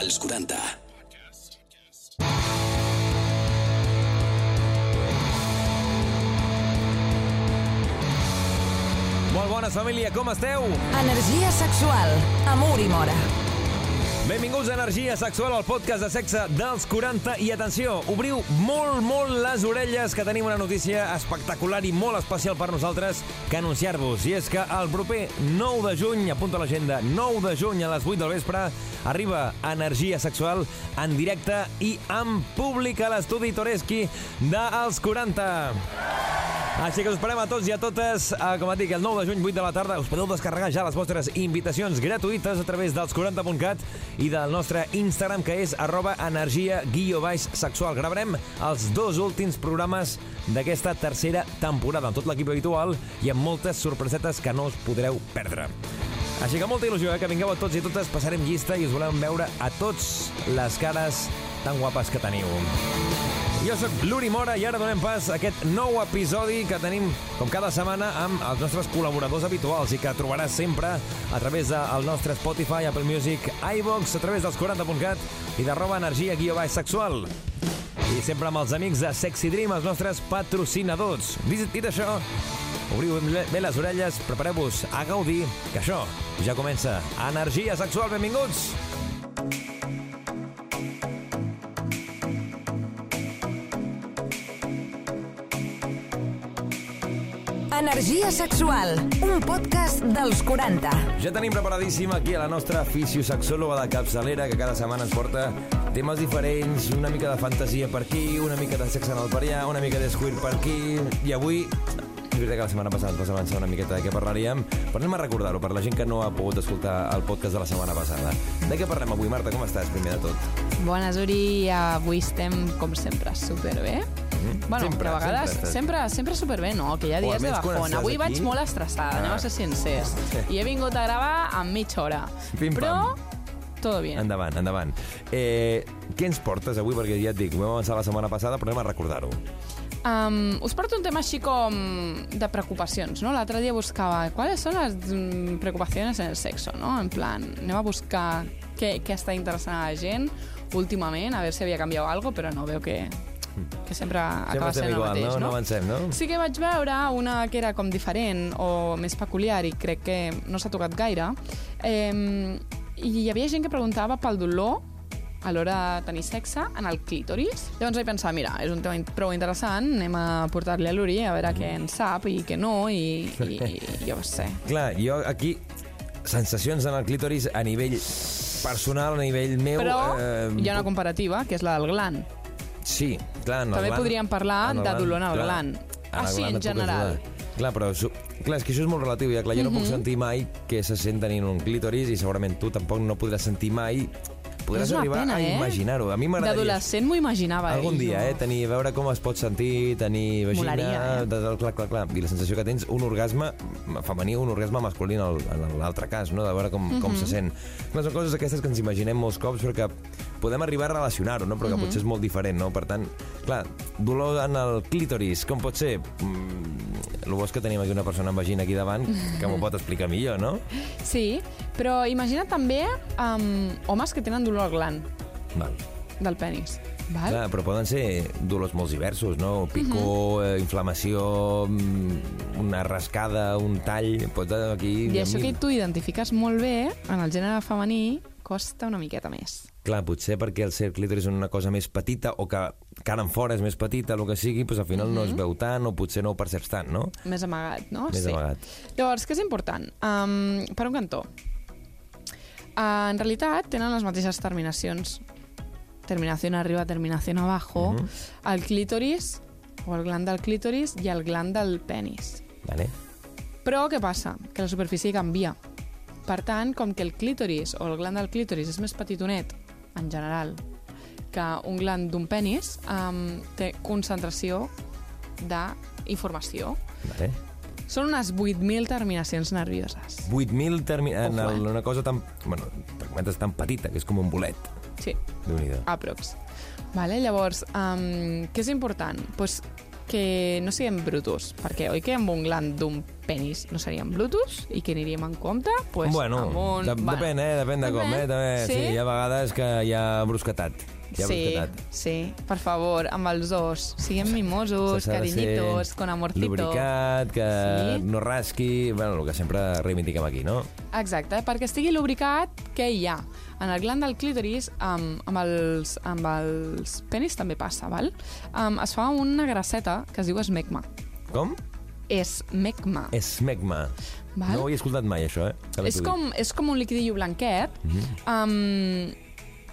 als 40. Molt bones, família, com esteu? Energia sexual, amor i mora. Benvinguts a Energia Sexual, el podcast de sexe dels 40. I atenció, obriu molt, molt les orelles, que tenim una notícia espectacular i molt especial per nosaltres que anunciar-vos. I és que el proper 9 de juny, apunta l'agenda, 9 de juny a les 8 del vespre, arriba Energia Sexual en directe i en públic a l'estudi Toreski dels 40. Així que us esperem a tots i a totes, eh, com et dic, el 9 de juny, 8 de la tarda. Us podeu descarregar ja les vostres invitacions gratuïtes a través dels 40.cat i del nostre Instagram, que és arroba energia guió baix sexual. Gravarem els dos últims programes d'aquesta tercera temporada, amb tot l'equip habitual i amb moltes sorpresetes que no us podreu perdre. Així que molta il·lusió, eh, que vingueu a tots i totes, passarem llista i us volem veure a tots les cares tan guapes que teniu. Jo sóc l'Uri Mora i ara donem pas a aquest nou episodi que tenim, com cada setmana, amb els nostres col·laboradors habituals i que trobaràs sempre a través del nostre Spotify, Apple Music, iVox, a través dels 40.cat i d'arroba energia guió baix sexual. I sempre amb els amics de Sexy Dream, els nostres patrocinadors. Dit, dit això, obriu bé, les orelles, prepareu-vos a gaudir, que això ja comença. Energia sexual, benvinguts! Energia sexual, un podcast dels 40. Ja tenim preparadíssim aquí a la nostra fisiosexòloga de capçalera que cada setmana ens porta temes diferents, una mica de fantasia per aquí, una mica de sexe anal per allà, una mica de squirt per aquí, i avui és veritat que la setmana passada ens vas avançar una miqueta de què parlaríem, però anem a recordar-ho per la gent que no ha pogut escoltar el podcast de la setmana passada. De què parlem avui, Marta? Com estàs, primer de tot? Bones, Uri. Avui estem, com sempre, superbé. Mm? Bueno, Sempre, a vegades sempre sempre, sempre, superbé, no? Que hi ha dies de bajón. Avui aquí- vaig molt estressada, Ah. anem a ser sincers. Sí. I he vingut a gravar en mitja hora. Pim, però, todo bien. Endavant, endavant. Eh, què ens portes avui? Perquè ja et dic, ho vam avançar la setmana passada, però anem a recordar-ho. Um, us porto un tema així com de preocupacions, no? L'altre dia buscava quales són les mm, preocupacions en el sexo, no? En plan, anem a buscar què, què està interessant a la gent últimament, a veure si havia canviat alguna cosa, però no, veu que, que sempre acaba Sempre estem sent el igual, mateix, no? no? No avancem, no? Sí que vaig veure una que era com diferent o més peculiar i crec que no s'ha tocat gaire. Eh, I hi havia gent que preguntava pel dolor a l'hora de tenir sexe en el clítoris. Llavors vaig pensar, mira, és un tema prou interessant, anem a portar-li a l'Uri a veure què en sap i què no, i, i, i jo sé. Clar, jo aquí sensacions en el clítoris a nivell personal, a nivell meu... Però eh, hi ha una comparativa, que és la del gland. Sí, clar, en el També gland- podríem parlar en el de dolor en el clar, en el Així, en general. ajudar. Clar, però clar, és que això és molt relatiu. Ja, clar, jo no Mhm. puc sentir mai què se sent tenint un clítoris i segurament tu tampoc no podràs sentir mai podràs És una arribar pena, a eh? imaginar-ho. A mi m'agradaria... D'adolescent m'ho imaginava. Algun i dia, eh? Tenir, veure com es pot sentir, tenir vagina... Molaria, eh? De, clar, clar, clar. I la sensació que tens un orgasme femení un orgasme masculí en l'altre cas, no? De veure com, com Mhm. se sent. Clar, són coses aquestes que ens imaginem molts cops perquè podem arribar a relacionar-ho, no? Però que Mhm. potser és molt diferent, no? Per tant, clar, dolor en el clítoris, com pot ser? Mm, el bo és que tenim aquí una persona amb vagina aquí davant que m'ho pot explicar millor, no? Sí, però imagina també um, homes que tenen dolor al gland Val. del penis. Val? Clar, però poden ser dolors molt diversos, no? Picor, eh, inflamació, mm, una rascada, un tall... Pot aquí... I això que tu identifiques molt bé, en el gènere femení, costa una miqueta més. Clar, potser perquè el ser clítoris és una cosa més petita o que cara en fora és més petita, el que sigui, doncs al final no es veu tant o potser no ho perceps tant, no? Més amagat, no? Més sí. amagat. Llavors, què és important? Um, per un cantó, uh, en realitat tenen les mateixes terminacions. Terminació arriba, terminació abajo. Mhm. El clítoris, o el gland del clítoris, i el gland del penis. Vale? Però què passa? Que la superfície canvia. Per tant, com que el clítoris o el gland del clítoris és més petitonet, en general, que un gland d'un penis, um, té concentració d'informació. Vale. Són unes 8.000 terminacions nervioses. 8.000 termi... en Ojo, el, eh? una cosa tan... Bueno, tan petita, que és com un bolet. Sí, déu aprox. Vale? Llavors, um, què és important? Pues, que no siguem brutos, perquè oi que amb un gland d'un penis no seríem brutos i que aniríem en compte? Pues, bueno, amb un... de, depèn, eh? Depèn de com, eh? També, sí? Sí? sí, hi ha vegades que hi ha brusquetat. Hi ha sí, brusquetat. sí, per favor, amb els dos. Siguem mimosos, S'ha de ser carinyitos, con amorcito. Lubricat, que Sí. no rasqui... Bueno, el que sempre reivindiquem aquí, no? Exacte, perquè estigui lubricat, què hi ha? En el gland del clítoris, amb, amb, els, amb els penis també passa, val? Um, es fa una grasseta que es diu esmegma. Com? Esmegma. Esmegma. Val? No ho he escoltat mai, això, eh? És com, és com un liquidillo blanquet um,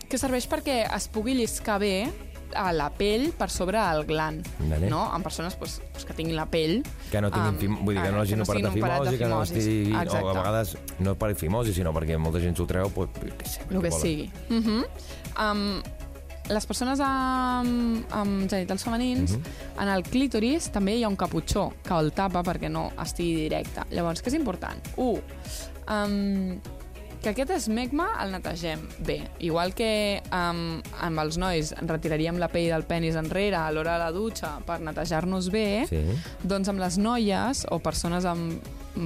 que serveix perquè es pugui lliscar bé a la pell per sobre el gland. Vale. No? En persones pues, pues, que tinguin la pell... Que no tinguin um, fim... Vull dir, que no hagin operat de fimosi, que no estigui... O a vegades no per fimosi, sinó perquè molta gent s'ho treu, pues, què sé, el que volen. sigui. Uh -huh. um, les persones amb, amb genitals femenins, uh -huh. en el clítoris també hi ha un caputxó que el tapa perquè no estigui directe. Llavors, què és important? Un, um, que aquest esmegma el netegem bé. Igual que um, amb els nois retiraríem la pell del penis enrere a l'hora de la dutxa per netejar-nos bé, Sí. doncs amb les noies o persones amb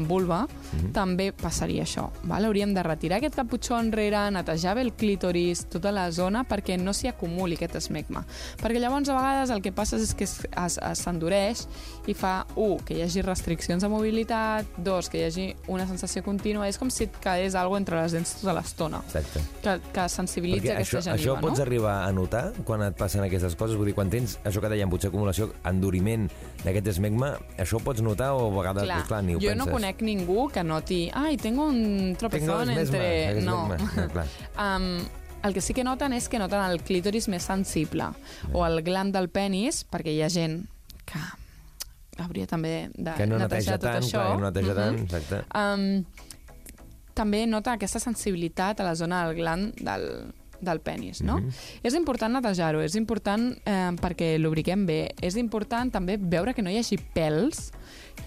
vulva Mhm. també passaria això. Val? Hauríem de retirar aquest caputxó enrere, netejar bé el clítoris, tota la zona, perquè no s'hi acumuli aquest esmegma. Perquè llavors a vegades el que passa és que s'endureix i fa, un, que hi hagi restriccions de mobilitat, dos, que hi hagi una sensació contínua. És com si et quedés alguna entre les dents tota l'estona, Exacte. que, que sensibilitza Perquè aquesta això, geniva, això pots no? arribar a notar quan et passen aquestes coses? Vull dir, quan tens això que dèiem, potser acumulació, enduriment d'aquest esmegma, això ho pots notar o a vegades, clar, clar ni ho jo penses? no conec ningú que noti ai, tengo un tropezón Tengo entre... tengo No. clar. um, el que sí que noten és que noten el clítoris més sensible o el gland del penis, perquè hi ha gent que hauria també de Que no netejar neteja tot tant, això. que no neteja tant, Mhm. exacte. Um, també nota aquesta sensibilitat a la zona del gland del, del penis, no? Mhm. És important netejar-ho, és important eh, perquè lubriquem bé, és important també veure que no hi hagi pèls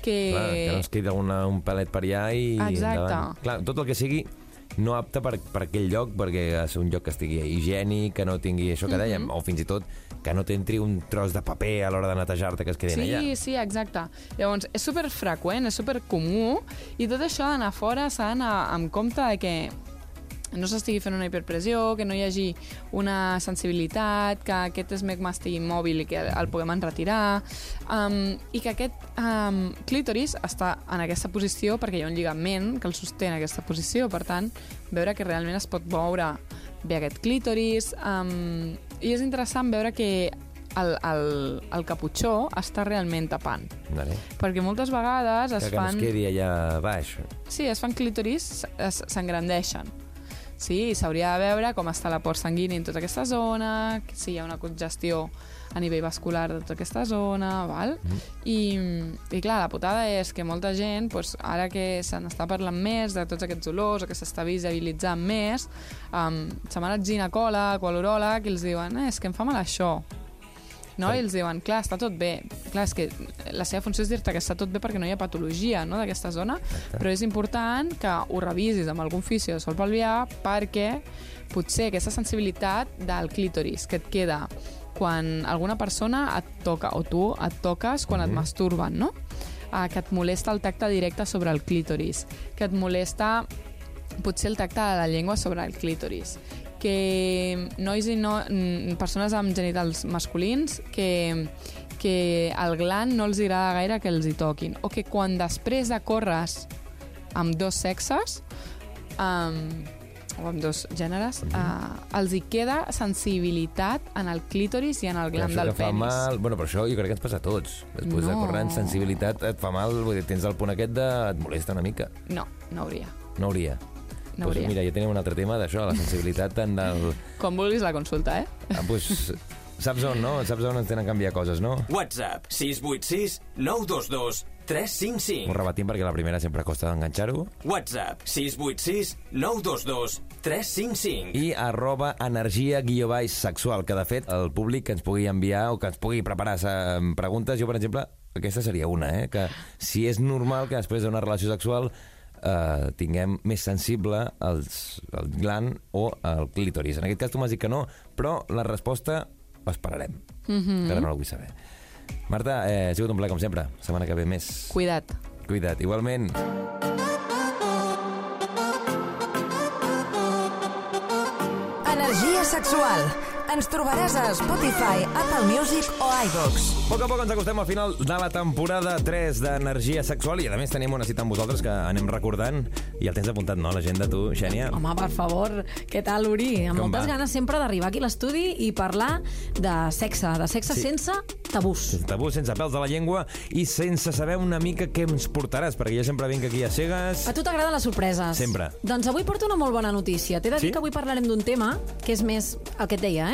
que... Clar, que no es quedi una, un pelet per allà i Exacte. endavant. Clar, tot el que sigui no apte per, per aquell lloc, perquè ha de ser un lloc que estigui higiènic, que no tingui això que dèiem, o fins i tot que no t'entri un tros de paper a l'hora de netejar-te que es quedin Sí, allà. sí, exacte. Llavors, és super freqüent, és super comú, i tot això d'anar fora s'ha d'anar amb compte de que no s'estigui fent una hiperpressió, que no hi hagi una sensibilitat, que aquest esmegma estigui mòbil i que el puguem enretirar, um, i que aquest um, clítoris està en aquesta posició perquè hi ha un lligament que el sosté en aquesta posició, per tant, veure que realment es pot moure bé aquest clítoris, um, i és interessant veure que el, el, el caputxó està realment tapant. Vale. Perquè moltes vegades es Que, que no fan... es quedi allà baix. Sí, es fan clítoris, es- s'engrandeixen. Sí, s'hauria de veure com està la port sanguini en tota aquesta zona, si hi ha una congestió a nivell vascular de tota aquesta zona, val? Mhm. I, I clar, la putada és que molta gent, doncs, ara que se n'està parlant més de tots aquests olors, o que s'està visibilitzant més, um, se'n van al ginecòleg o a l'uròleg i els diuen, eh, és que em fa mal això. No? I els diuen, clar, està tot bé. Clar, és que la seva funció és dir-te que està tot bé perquè no hi ha patologia no, d'aquesta zona, però és important que ho revisis amb algun fisio de sol pelvià perquè potser aquesta sensibilitat del clítoris que et queda quan alguna persona et toca, o tu et toques quan et masturben, no? Ah, que et molesta el tacte directe sobre el clítoris, que et molesta potser el tacte de la llengua sobre el clítoris, que nois i no, mm, persones amb genitals masculins que, que el gland no els agrada gaire que els hi toquin, o que quan després de córrer amb dos sexes, um, o amb dos gèneres, uh, els hi queda sensibilitat en el clítoris i en el gland del penis. mal... Bueno, però això jo crec que ens passa a tots. Després de No. córrer en sensibilitat et fa mal, vull dir, tens el punt aquest de... et molesta una mica. No, no hauria. No hauria. No pues hauria. mira, ja tenim un altre tema d'això, la sensibilitat tant del... Com vulguis la consulta, eh? Ah, pues, saps on, no? Saps on ens tenen canviar coses, no? WhatsApp 686 922 355. Ho repetim perquè la primera sempre costa d'enganxar-ho. WhatsApp 686 922 355. I arroba energia guió baix sexual, que de fet el públic que ens pugui enviar o que ens pugui preparar preguntes, jo per exemple, aquesta seria una, eh? que si és normal que després d'una relació sexual eh, tinguem més sensible els, el gland o el clítoris. En aquest cas tu m'has dit que no, però la resposta l'esperarem, mm -hmm. que ara no la vull saber. Marta, eh, ha sigut un plaer com sempre. Setmana que ve més. Cuida't. Cuida't. Igualment. Energia sexual. Ens trobaràs a Spotify, Apple Music o iVox. A poc a poc ens acostem al final de la temporada 3 d'Energia Sexual i a més tenim una cita amb vosaltres que anem recordant i el tens apuntat, no? L'agenda tu, Xènia? Home, per favor, què tal, Uri? Amb Com moltes va? ganes sempre d'arribar aquí a l'estudi i parlar de sexe, de sexe Sí. sense tabús. Sense tabú, sense pèls de la llengua i sense saber una mica què ens portaràs, perquè jo sempre vinc aquí a cegues... A tu t'agraden les sorpreses? Sempre. Doncs avui porto una molt bona notícia. T'he de dir Sí? que avui parlarem d'un tema que és més el que et deia, eh?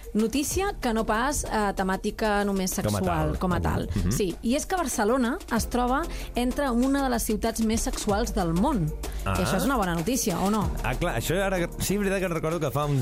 Notícia que no pas eh, temàtica només Com a sexual, tal. com a tal. Mhm. Sí, i és que Barcelona es troba entre una de les ciutats més sexuals del món. Ah. I això és una bona notícia, o no? Ah, clar, això ara... Sí, veritat que recordo que fa uns,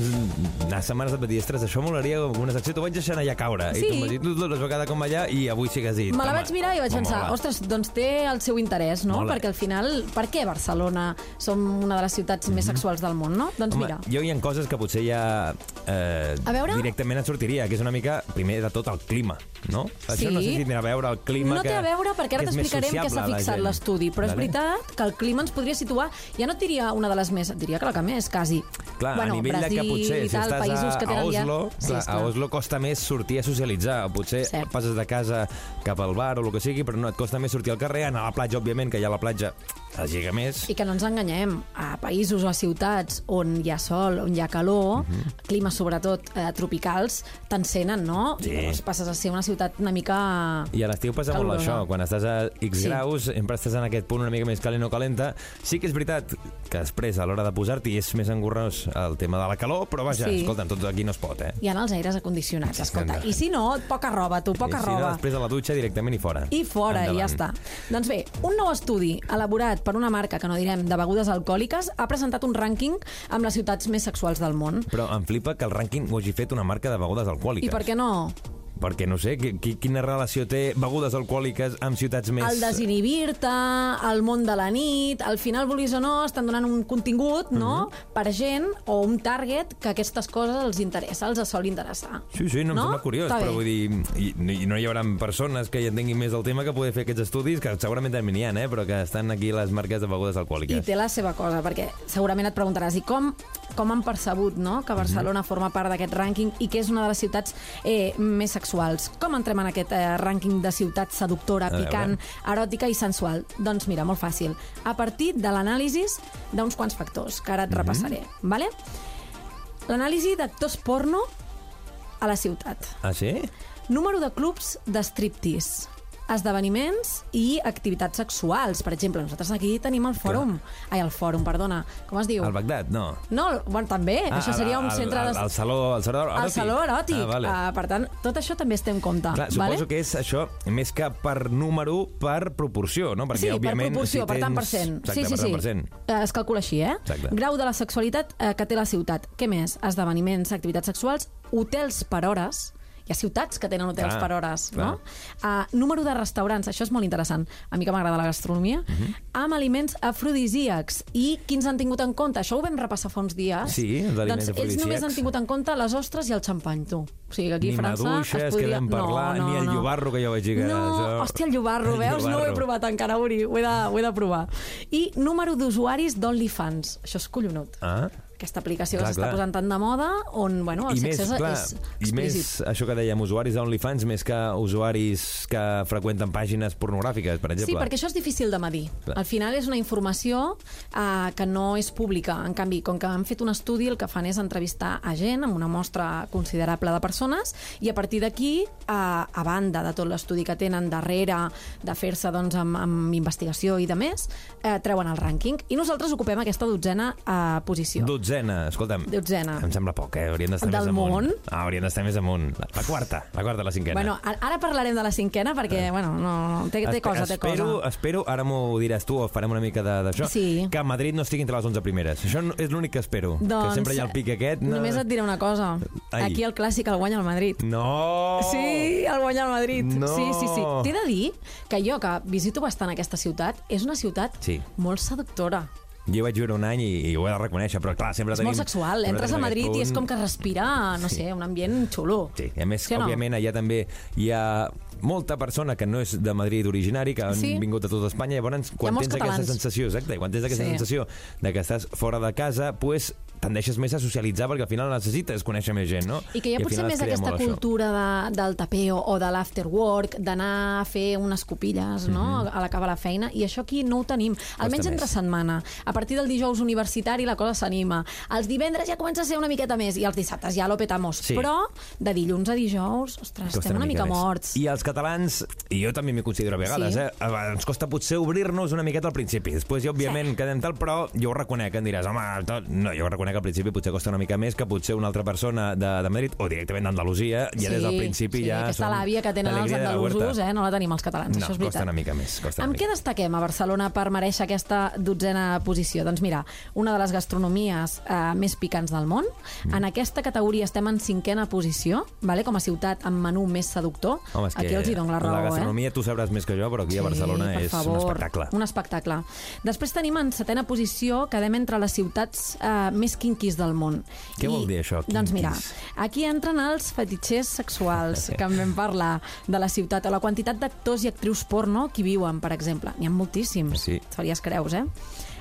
unes setmanes et vaig dir, ostres, això molaria com una secció, t'ho vaig deixar allà caure. I Sí. tu em vas dir, tu tu vas quedar com allà i avui sí que has dit... Me la "Home, vaig mirar i vaig pensar, mola." ostres, doncs té el seu interès, no? Mola. Perquè al final, per què Barcelona som una de les ciutats més sexuals del món, no? Doncs Home, mira, jo hi ha coses que potser ja eh, A veure? Directament et sortiria, que és una mica, primer de tot, el clima, no? Això Sí. no sé si tindrà a veure el clima no que té a veure perquè ara t'explicarem què s'ha a fixat l'estudi, però és veritat que el clima ens podria situar, ja no et diria una de les més, et diria que la que més, quasi. Clar, bueno, a nivell Brasil de que potser, si tal, estàs a, que a Oslo, ja... Sí, clar, a esclar. Oslo costa més sortir a socialitzar, potser Cert. passes de casa cap al bar o el que sigui, però no et costa més sortir al carrer, anar a la platja, òbviament, que ja a la platja es lliga més. I que no ens enganyem, a països o a ciutats on hi ha sol, on hi ha calor, climes sobretot eh, tropicals, t'encenen, no? Sí. Llavors passes a ser una ciutat una mica... I a l'estiu passa molt això, quan estàs a X Sí. graus, sempre estàs en aquest punt una mica més calent o calenta. Sí que és veritat que després, a l'hora de posar-t'hi, és més engorrós el tema de la calor, però vaja, Sí. escolta'm, tot aquí no es pot, eh? Hi ha els aires acondicionats, escolta. Endavant. I si no, poca roba, tu, poca I si roba. no, després de la dutxa directament i fora. I fora, i ja Endavant. està. Doncs bé, un nou estudi elaborat per una marca que no direm de begudes alcohòliques ha presentat un rànquing amb les ciutats més sexuals del món. Però em flipa que el rànquing ho hagi fet una marca de begudes alcohòliques. I per què no? Perquè no sé, qui, qui- quina relació té begudes alcohòliques amb ciutats més... El desinhibir-te, el món de la nit, al final, vulguis o no, estan donant un contingut, no?, Mhm. per gent o un target que aquestes coses els interessa, els sol interessar. Sí, sí, no, em No? sembla curiós, Està però bé. vull dir, i, i no hi haurà persones que hi entenguin més del tema que poder fer aquests estudis, que segurament també n'hi ha, eh, però que estan aquí les marques de begudes I alcohòliques. té la seva cosa, perquè segurament et preguntaràs i com, com han percebut no? que Barcelona forma part d'aquest rànquing i que és una de les ciutats eh, més sexuals. Com entrem en aquest eh, rànquing de ciutat seductora, picant, eròtica i sensual? Doncs mira, molt fàcil. A partir de l'anàlisi d'uns quants factors, que ara et repassaré. Vale? L'anàlisi d'actors porno a la ciutat. Ah, sí? Número de clubs de striptease esdeveniments i activitats sexuals. Per exemple, nosaltres aquí tenim el fòrum. Ai, el fòrum, perdona. Com es diu? Al Bagdad, no. No, bueno, també. Ah, això seria un al- centre... al- de... al saló- al saló eròtic. El saló eròtic. Ah, vale. Ah, per tant, tot això també es té en compte. Clar, suposo vale? que és això, més que per número, per proporció, no? Perquè, sí, per òbviament, proporció, si per tant per tens- cent. Exacte, sí, sí, per tant per sí. Eh, Es calcula així, eh? Exacte. Grau de la sexualitat eh, que té la ciutat. Què més? Esdeveniments, activitats sexuals, hotels per hores, hi ha ciutats que tenen hotels Clar, per hores, clar. no? Uh, número de restaurants, això és molt interessant, a mi que m'agrada la gastronomia, Mhm. amb aliments afrodisíacs. I quins han tingut en compte? Això ho vam repassar fa uns dies. Sí, els aliments doncs ells només han tingut en compte les ostres i el xampany, tu. O sigui, que aquí Ni a França maduixes, es podria... que vam parlar, ni el llobarro, que jo vaig dir que no, això- hòstia, el llobarro, El veus? No ho he llobarro. provat encara, Uri, ho he de, ho he de provar. I número d'usuaris d'OnlyFans. Això és collonut. Ah, Aquesta aplicació Clar, que s'està posant tan de moda, on bueno, el I més, sexe clar, és i més explícit. això que dèiem, usuaris d'OnlyFans més que usuaris que freqüenten pàgines pornogràfiques, per exemple. Sí, perquè això és difícil de medir. Clar. Al final és una informació eh, que no és pública. En canvi, com que han fet un estudi, el que fan és entrevistar a gent amb una mostra considerable de persones i a partir d'aquí, eh, a banda de tot l'estudi que tenen darrere de fer-se doncs, amb, amb investigació i de més, eh, treuen el rànquing. I nosaltres ocupem aquesta dotzena eh, posició. Dotzena, escolta'm. Dotzena. Em sembla poc, eh? Hauríem d'estar més amunt. món? Ah, hauríem d'estar més amunt. La quarta, la quarta, la cinquena. Bueno, ara parlarem de la cinquena perquè, bueno, no, té, té Espe- cosa, té espero, cosa. Espero, ara m'ho diràs tu o farem una mica de- d'això, Sí. que Madrid no estigui entre les 11 primeres. Això és l'únic que espero. Doncs, que sempre hi ha el pic aquest. No... Només et diré una cosa. Ai. Aquí el clàssic el guanya el Madrid. No! Sí, el guanya el Madrid. No. Sí, sí, sí. T'he de dir que jo, que visito bastant aquesta ciutat, és una ciutat Sí. molt seductora. Jo vaig viure un any i, i ho he de reconèixer, però clar, sempre És tenim... molt sexual. Entres a Madrid aquest i és punt. com que respira, no sé, un ambient xulo. Sí, i a més, Sí no? òbviament, allà també hi ha molta persona que no és de Madrid originari, que han Sí. vingut a tota Espanya, llavors quan tens aquesta catalans. sensació, exacte, quan tens aquesta Sí. sensació de que estàs fora de casa, pues, tendeixes més a socialitzar perquè al final necessites conèixer més gent, no? I que hi ha al potser més aquesta cultura de, del tapeo o de l'after work, d'anar a fer unes copilles no? a l'acabar la feina, i això aquí no ho tenim. Almenys entre setmana. A partir del dijous universitari la cosa s'anima. Els divendres ja comença a ser una miqueta més, i els dissabtes ja lo petamos. Sí. Però de dilluns a dijous, ostres, Costa estem una mica més. morts. I els catalans, i jo també m'hi considero a vegades, Sí. eh, ens costa potser obrir-nos una miqueta al principi. Després, ja, òbviament, Sí. sí. quedem tal, però jo ho reconec, em diràs, home, tot... no, jo ho reconec que al principi potser costa una mica més que potser una altra persona de, de Madrid o directament d'Andalusia, ja des del principi sí, ja aquesta són làbia que tenen els andalusos, eh, no la tenim els catalans, No, això és costa veritat. una mica més, costa Amb mica. què destaquem a Barcelona per mereixer aquesta dotzena posició? Doncs mira, una de les gastronomies eh, més picants del món. Mm. En aquesta categoria estem en cinquena posició, vale? com a ciutat amb menú més seductor. Home, Aquí els hi dono la raó, la eh? gastronomia tu sabràs més que jo, però aquí a Barcelona per és favor, un espectacle. Un espectacle. Després tenim en setena posició, quedem entre les ciutats eh, més quinquis del món. Què vol dir això, Doncs mira, quinquis? aquí entren els fetitxers sexuals, que en vam parlar de la ciutat, o la quantitat d'actors i actrius porno que viuen, per exemple. N'hi ha moltíssims. Sí. Faries creus, eh?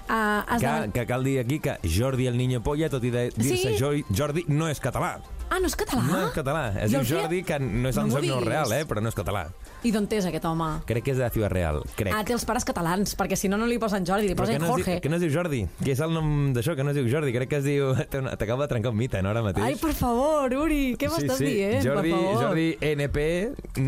Uh, Que, de... que cal dir aquí que Jordi el Niño Polla, tot i dir-se Sí? Jordi, no és català. Ah, no és català? No és català. Es diu Jordi, que no és No el m'ho seu nom real, eh? però no és català. I d'on és aquest home? Crec que és de Ciudad Real, crec. Ah, té els pares catalans, perquè si no, no li posen Jordi, li posen que no, Jorge. diu, que no es diu Jordi, que és el nom d'això, que no es diu Jordi, crec que es diu... T'acaba de trencar un mite, no, ara mateix? Ai, per favor, Uri, què m'estàs sí, sí. dient? Jordi, per favor. Jordi NP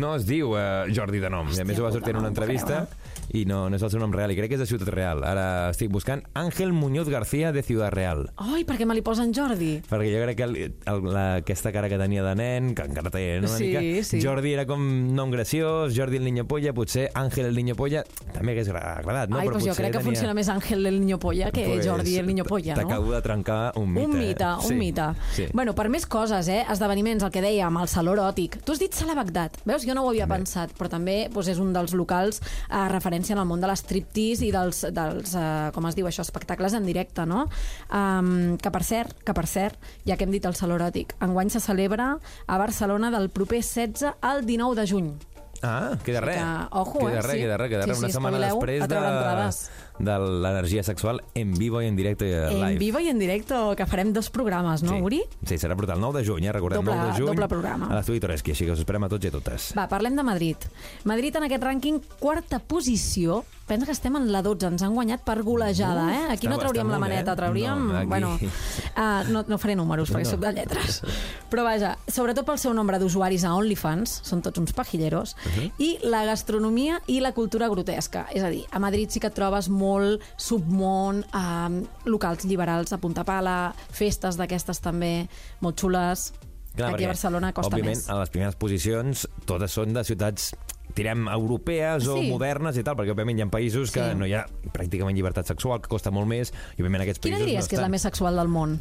no es diu uh, Jordi de nom. I a més ho va sortir en no una entrevista i no, no és el seu nom real. I crec que és de Ciutat Real. Ara estic buscant Àngel Muñoz García de Ciudad Real. Ai, per què me li posen Jordi? Perquè jo crec que el, el, la, aquesta cara que tenia de nen, que encara té una Sí, mica, sí. Jordi era com nom graciós, Jordi el Niño Polla, potser Àngel el Niño Polla també hagués gra- agradat, no? Ai, Però doncs jo crec que tenia... funciona més Àngel el Niño Polla que Pues, Jordi el Niño Polla, no? T'acabo de trencar un mite. Un mite, un sí, mite. Sí. Bueno, per més coses, eh? Esdeveniments, el que dèiem, el Saló Eròtic. Tu has dit Sala Bagdad. Veus? Jo no ho havia pensat, però també doncs, és un dels locals a referència en el món de l'estriptease i dels, dels eh, com es diu això, espectacles en directe, no? Um, que per cert, que per cert, ja que hem dit el Saló Eròtic, enguany se celebra a Barcelona del proper 16 al 19 de juny. Ah, queda res. que, ojo, queda eh, res, sí. queda res, queda Sí, res. sí, Una setmana després de, de l'energia sexual en vivo i en directe i En live. vivo i en directo, que farem dos programes, no, sí. Uri? Sí, serà brutal. 9 de juny, eh? Recordem, Doble- 9 de juny. doble programa. A l'estudi Toreski, així que us esperem a tots i a totes. Va, parlem de Madrid. Madrid en aquest rànquing, quarta posició. Pensa que estem en la 12, ens han guanyat per golejada, eh? Aquí està- no trauríem la maneta, eh? trauríem... No, aquí- Bueno, uh, no, no faré números, perquè No. soc de lletres. Però vaja, sobretot pel seu nombre d'usuaris a OnlyFans, són tots uns pajilleros, i la gastronomia i la cultura grotesca. És a dir, a Madrid sí que et trobes molt submón, eh, locals liberals a punta pala, festes d'aquestes també molt xules. Aquí perquè, a Barcelona costa òbviament, més. a les primeres posicions totes són de ciutats tirem europees o Sí. modernes i tal, perquè òbviament hi ha països que Sí. no hi ha pràcticament llibertat sexual, que costa molt més, i òbviament aquests Quina països diries no que és la estan. més sexual del món?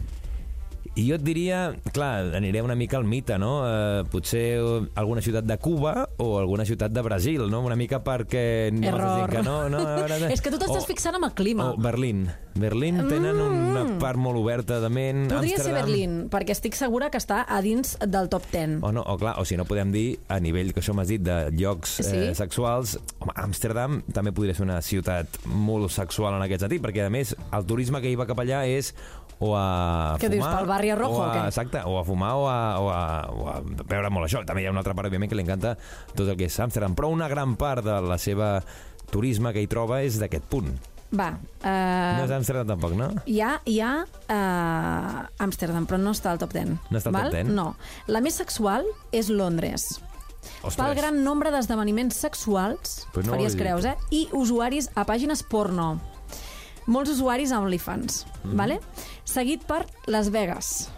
I jo et diria, clar, aniré una mica al mite, no? Eh, potser alguna ciutat de Cuba o alguna ciutat de Brasil, no? Una mica perquè... no Error. Que no, no, veure, És que tu t'estàs fixant amb el clima. O Berlín. Berlín tenen una part molt oberta de ment. Mm. Podria ser Amsterdam- Berlín, perquè estic segura que està a dins del top 10. O, no, o, clar, o si no podem dir, a nivell que això m'has dit de llocs Sí. eh, sexuals, home, Amsterdam també podria ser una ciutat molt sexual en aquest sentit, perquè a més el turisme que hi va cap allà és o a Què fumar... dius, pel barri rojo o o a, què? Exacte, o a fumar o a, o, a, o a veure molt això. També hi ha una altra part, òbviament, que li encanta tot el que és Amsterdam, però una gran part de la seva turisme que hi troba és d'aquest punt. Va, No és uh, Amsterdam tampoc, no? hi ha, hi ha uh, Amsterdam, però no està al top 10. No està al top 10? No. La més sexual és Londres. Ostres. Pel gran nombre d'esdeveniments sexuals, Pues no faries creus, eh? I usuaris a pàgines porno. Molts usuaris a OnlyFans, Mhm. vale? seguit per Las Vegas,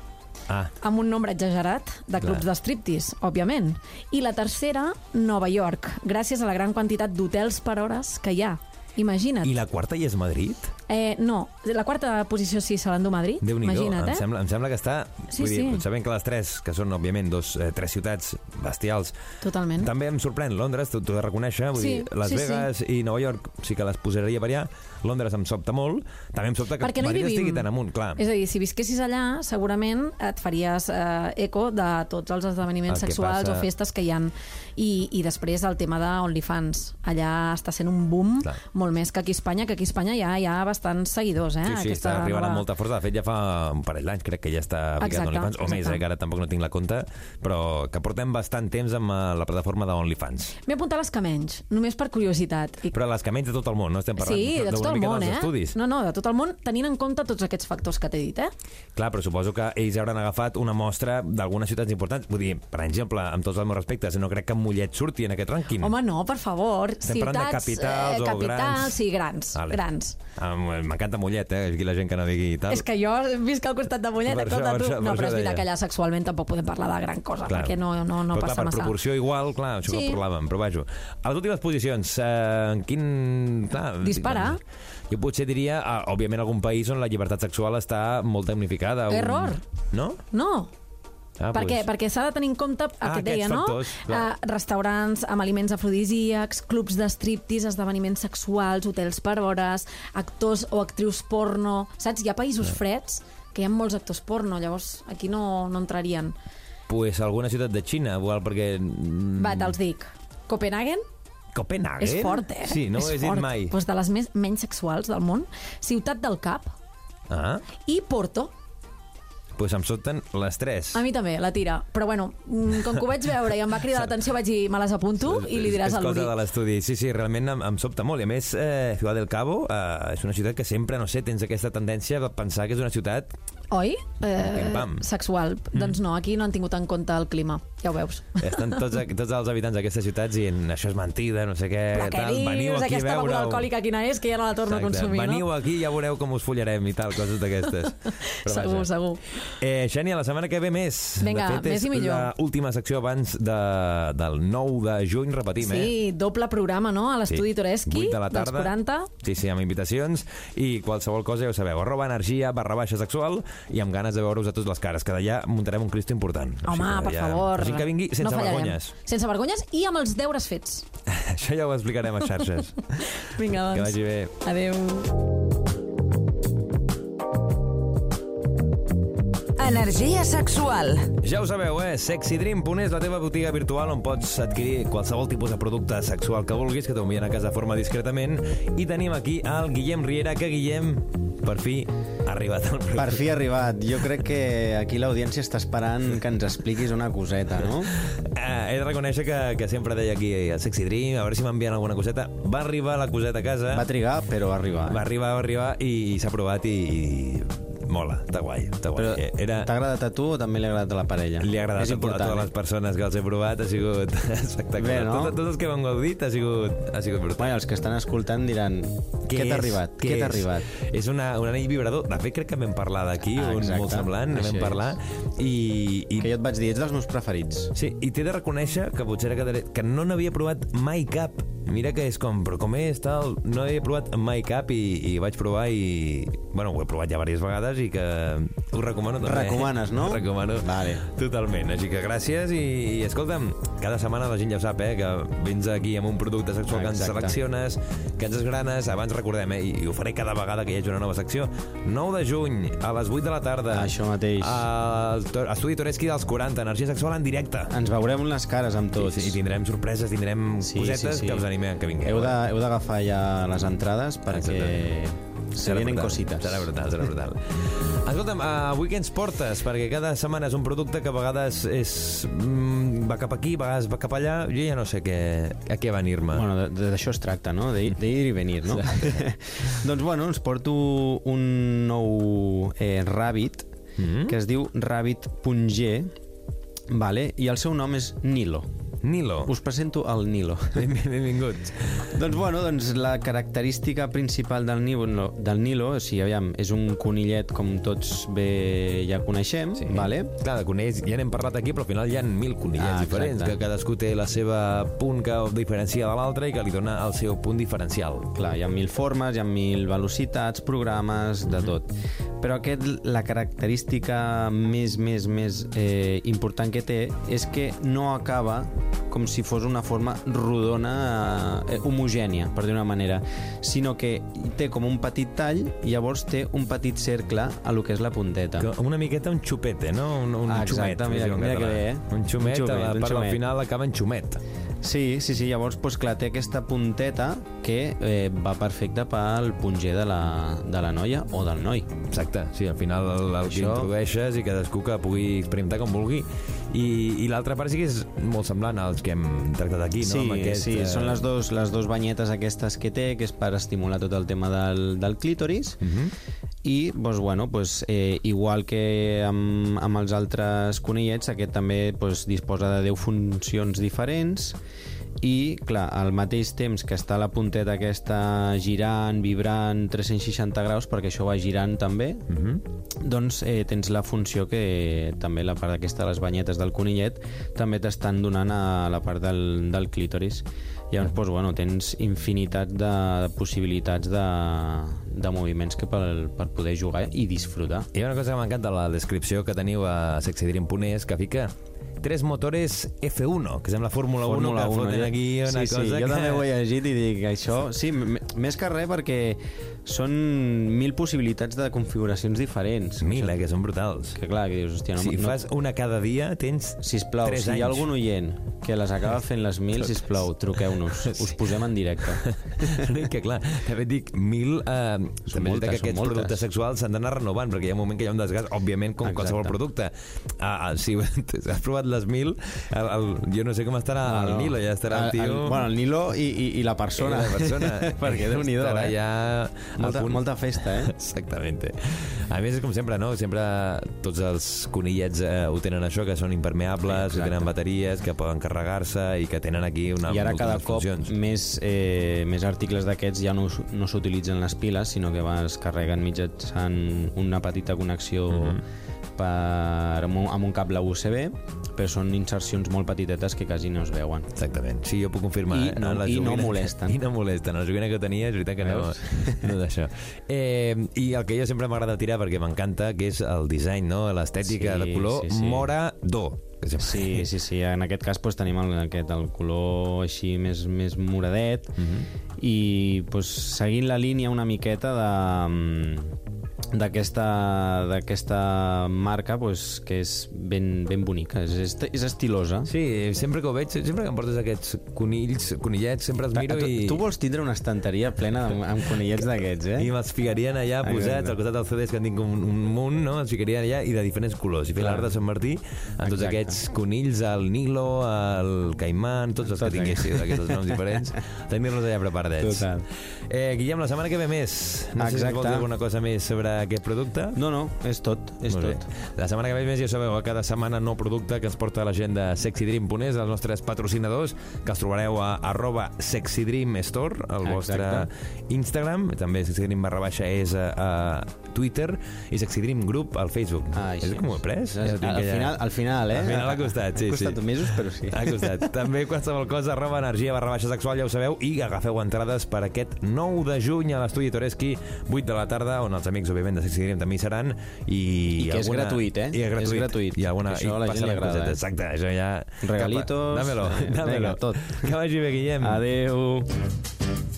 Ah, amb un nombre exagerat de clubs Clar. de striptease, òbviament. I la tercera, Nova York, gràcies a la gran quantitat d'hotels per hores que hi ha. imagina't. I la quarta hi és Madrid? Eh, no, la quarta posició sí se l'endú Madrid, déu nhi imagina't, em, eh? sembla, em sembla que està... Sí, vull dir, sí. sabent que les tres, que són, òbviament, dos, eh, tres ciutats bestials, Totalment. també em sorprèn Londres, t'ho he de reconèixer, vull Sí, dir, Las sí, sí. Vegas i Nova York sí que les posaria per allà, Londres em sobta molt, també em sobta que Perquè no hi Madrid vivim. estigui tan amunt, clar. És a dir, si visquessis allà, segurament et faries eh, eco de tots els esdeveniments El que sexuals passa- o festes que hi han. I, I després el tema d'OnlyFans. Allà està sent un boom Clar. molt més que aquí a Espanya, que aquí a Espanya ja hi ha bastants seguidors. Eh? Sí, sí, està arribant amb molta força. De fet, ja fa un parell d'anys, crec que ja està ficat Exacte, OnlyFans, o més, exacte. eh, que ara tampoc no tinc la compte, però que portem bastant temps amb eh, la plataforma d'OnlyFans. M'he apuntat les que menys, només per curiositat. I Però les que menys de tot el món, no estem parlant Sí, de tot d'una mica món, dels eh? estudis. No, no, de tot el món, tenint en compte tots aquests factors que t'he dit, eh? Clar, però suposo que ells hauran agafat una mostra d'algunes ciutats importants. Vull dir, per exemple, amb tots els meus respectes, no crec que Mollet surti en aquest rànquing. Home, no, per favor. Estem parlant de Ciutats, capitals eh, o capitals, grans? sí, grans, Vale. grans. Ah, M'encanta Mollet, eh? Aquí la gent que no digui i tal. És que jo visc al costat de Mollet, Per escolta tu. per no, però és veritat que allà sexualment tampoc podem parlar de gran cosa, Clar. perquè no, no, no però, passa clar, per massa. proporció igual, clar, això Sí. que parlàvem, però vaja. A les últimes posicions, eh, en quin... Clar, Dispara. Jo potser diria, ah, òbviament, algun país on la llibertat sexual està molt damnificada. un- Error. No? No, Ah, perquè, doncs- perquè s'ha de tenir en compte el Ah, que et deia, no? clar. Uh, restaurants amb aliments afrodisíacs, clubs de striptease, esdeveniments sexuals, hotels per hores, actors o actrius porno... Saps? Hi ha països freds que hi ha molts actors porno, llavors aquí no, no entrarien. Pues alguna ciutat de Xina, igual, perquè... mm, Va, te'ls dic. Copenhagen Copenhagen? és fort, eh? Sí, no és ho he dit fort. mai. Pues de les més, menys sexuals del món. Ciutat del Cap Ah, i Porto. pues em sobten les tres. A mi també, la tira. Però bueno, mm, com que ho vaig veure i em va cridar l'atenció, vaig dir, me les apunto i li diràs és a l'Uri. cosa de l'estudi. Sí, sí, realment em, em sobta molt. I a més, eh, Ciudad del Cabo eh, és una ciutat que sempre, no sé, tens aquesta tendència de pensar que és una ciutat... Oi? Eh, sexual. Mm. Doncs no, aquí no han tingut en compte el clima. Ja ho veus. Estan tots, tots els habitants d'aquestes ciutats dient això és mentida, no sé què, Però què tal, veniu dius? aquí a Aquesta beguda alcohòlica quina és, que ja no la torno a Exacte. consumir, Veniu no? aquí i ja veureu com us follarem i tal, coses d'aquestes. Segur, vaja. segur. Eh, Xènia, la setmana que ve més. Vinga, de fet, més és i millor. l'última secció abans de, del 9 de juny, repetim, eh? Sí, doble programa, no? A l'estudi Toreski, 8 de la tarda. dels 40. Sí, sí, amb invitacions i qualsevol cosa, ja ho sabeu, arroba energia, barra baixa sexual i amb ganes de veure-us a tots les cares, que d'allà muntarem un Cristo important. Home, que per d'allà- favor. Gent que vingui sense no fallarem. vergonyes. Sense vergonyes i amb els deures fets. Això ja ho explicarem a xarxes. Vinga, que doncs. vagi bé. Adéu. Energia sexual. Ja ho sabeu, eh? SexyDream.es, la teva botiga virtual on pots adquirir qualsevol tipus de producte sexual que vulguis, que t'ho envien a casa de forma discretament. I tenim aquí el Guillem Riera, que Guillem, per fi, ha arribat al programa. Per fi ha arribat. Jo crec que aquí l'audiència està esperant que ens expliquis una coseta, no? Eh, he de reconèixer que, que sempre deia aquí el Sexy Dream, a veure si m'envien alguna coseta. Va arribar la coseta a casa, Va trigar, però va arribar. va arribar, va arribar i, s'ha provat i, i mola, està guai, està guai. Però Eh, Era... t'ha agradat a tu o també li ha agradat a la parella? Li ha agradat a, a totes les eh? persones que els he provat, ha sigut espectacular. Bé, no? Tot, tots els que m'han gaudit ha sigut, ha sigut brutal. Bueno, els que estan escoltant diran què, t'ha és? arribat? Què, t'ha és? arribat? És una, un anell vibrador. De fet, crec que vam parlar d'aquí, Ah, un molt semblant, Així vam parlar. I, i, Que jo et vaig dir, ets dels meus preferits. Sí, i t'he de reconèixer que potser quedaré, que no n'havia provat mai cap. Mira que és com, però com és, tal... No havia provat mai cap i, i vaig provar i... Bueno, ho he provat ja diverses vegades i que ho recomano també. Recomanes, no? Ho recomano Vale. totalment. Així que gràcies i, i escolta'm, cada setmana la gent ja ho sap, eh, que vens aquí amb un producte sexual que ens Exacte. selecciones, que ens esgranes, abans recordem, eh, i, i ho faré cada vegada que hi hagi una nova secció. 9 de juny, a les 8 de la tarda. Això mateix. Al to- Estudi Toreski dels 40, energia sexual en directe. Ens veurem les cares amb tots. I, I tindrem sorpreses, tindrem Sí, cosetes sí, sí. que us animem que vingueu. Heu eh? heu d'agafar ja les entrades perquè se Serà vienen brutal, cosites. Serà brutal, serà brutal. Escolta'm, uh, avui què ens portes? Perquè cada setmana és un producte que a vegades és, mm, va cap aquí, a vegades va cap allà. Jo ja no sé què, a què venir-me. Bueno, d'això es tracta, no? De, de ir i venir, no? doncs, bueno, ens porto un nou eh, Rabbit Mm. que es diu Rabbit Punger, vale? i el seu nom és Nilo. Nilo. Us presento el Nilo. Ben- Benvinguts. doncs, bueno, doncs la característica principal del Nilo, del Nilo si aviam, és un conillet com tots bé ja coneixem, sí. vale? Clar, de conills ja n'hem parlat aquí, però al final hi ha mil conillets Ah, diferents, exacte. que cadascú té la seva punt que diferencia de l'altre i que li dona el seu punt diferencial. Clar, hi ha mil formes, hi ha mil velocitats, programes, de tot. Però aquest, la característica més, més, més eh, important que té és que no acaba com si fos una forma rodona, eh, homogènia, per dir una manera, sinó que té com un petit tall i llavors té un petit cercle a lo que és la punteta. Que Una miqueta un xupete, no? Un, un Ah, xumet. exacte, mira- mira que bé, eh? Un xumet, Un xumet, a la un part xumet. al final acaba en xumet. Sí, sí, sí, llavors, doncs, clar, té aquesta punteta que eh, va perfecta pel punger de la, de la noia o del noi. Exacte, sí, al final el, el que Això- introdueixes i cadascú que pugui experimentar com vulgui. I, i l'altra part sí que és molt semblant als que hem tractat aquí, no? Sí, Amb aquest, sí, eh, són les dos, les dos banyetes aquestes que té, que és per estimular tot el tema del, del clítoris, Mhm. I, doncs, bueno, doncs, eh, igual que amb, amb els altres conillets, aquest també doncs, disposa de 10 funcions diferents, i, clar, al mateix temps que està la punteta aquesta girant, vibrant 360 graus, perquè això va girant també, Mhm. doncs eh, tens la funció que també la part aquesta de les banyetes del conillet també t'estan donant a la part del, del clítoris. Llavors, doncs, bueno, tens infinitat de possibilitats de, de moviments que per, per poder jugar i disfrutar. Hi ha una cosa que m'encanta de la descripció que teniu a sexydream.es que fica tres motores F1, que sembla Fórmula 1, Fórmula que 1, foten jo- aquí una sí, cosa sí, jo que... també ho he llegit i dic això... Sí, més que res perquè són mil possibilitats de configuracions diferents. Mil, eh, que són brutals. Que clar, que dius, hòstia, no, si no, fas una cada dia, tens Sisplau, tres si hi ha anys. algun oient que les acaba fent les mil, sisplau, truqueu-nos. Us posem en directe. Que, clar, també dic, mil... Eh, també és moltes, que són aquests moltes. productes sexuals s'han d'anar renovant, perquè hi ha un moment que hi ha un desgast, òbviament, com Exacte. qualsevol producte. Ah, ah, si has provat les mil, el, el, jo no sé com estarà No, el. Nilo, ja estarà el El- tio... el- bueno, el Nilo i, i, i la persona. I la persona. Perquè déu-n'hi-do, Estarà eh? ja... Molta, punt. molta festa, eh? Exactamente. A més, és com sempre, no? Sempre tots els conillets eh, ho tenen això, que són impermeables, Sí, que tenen bateries, que poden carregar-se i que tenen aquí una I ara cada cop funcions. més, eh, més articles d'aquests ja no, no s'utilitzen les piles, sinó que es carreguen mitjançant una petita connexió Mhm. Per, amb, un, amb un cable USB, però són insercions molt petitetes que quasi no es veuen. Exactament. Sí, jo puc confirmar. I eh? no- la i no molesten. I no molesten. La joguina que tenia és veritat que no, Veus? no d'això. Eh, I el que jo sempre m'agrada tirar perquè m'encanta, que és el disseny, no? l'estètica Sí, de color sí, sí. Que sempre- Sí, sí, sí. En aquest cas doncs, tenim el, aquest, el color així més, més moradet Mhm. i doncs, seguint la línia una miqueta de mm, d'aquesta marca pues, que és ben, ben bonica, és, és, és estilosa. Sí, sempre que ho veig, sempre que em portes aquests conills, conillets, sempre els miro tu, i... tu vols tindre una estanteria plena amb, amb conillets d'aquests, eh? I me'ls ficarien allà Exacte. posats al costat dels CDs que en tinc un, un munt, no? Els ficarien allà i de diferents colors. I fer l'art de Sant Martí amb tots Exacte. aquests conills, el Nilo, el Caimán, tots els Tots que tinguéssiu d'aquests noms diferents, tenir-los allà preparadets. Total. Eh, Guillem, la setmana que ve més. No sé si Exacte. vols dir alguna cosa més sobre aquest producte. No, no, és tot, és Molt tot. bé. La setmana que ve més, ja sabeu, cada setmana nou producte que ens porta la gent de sexydream.es, els nostres patrocinadors, que els trobareu a arroba sexydreamstore, el vostre Exacte. Instagram, també sexydream barra baixa és a, a Twitter, i sexydream group al Facebook. Ah, és com ho he pres? Al, Ja al, allà. final, al final, eh? Al final ha costat, sí, ha costat sí. mesos, però sí. Ha costat. També qualsevol cosa, arroba energia barra baixa sexual, ja ho sabeu, i agafeu entrades per aquest 9 de juny a l'estudi Toreski, 8 de la tarda, on els amics, òbviament, de Sexy Dream també hi seran. I, I que és gratuït, eh? I és gratuït. És gratuït. I, alguna, Això a la gent li agrada, eh? Exacte, això ja... Regalitos. Dámelo, dámelo. vinga, tot. Que vagi bé, Guillem. Adeu.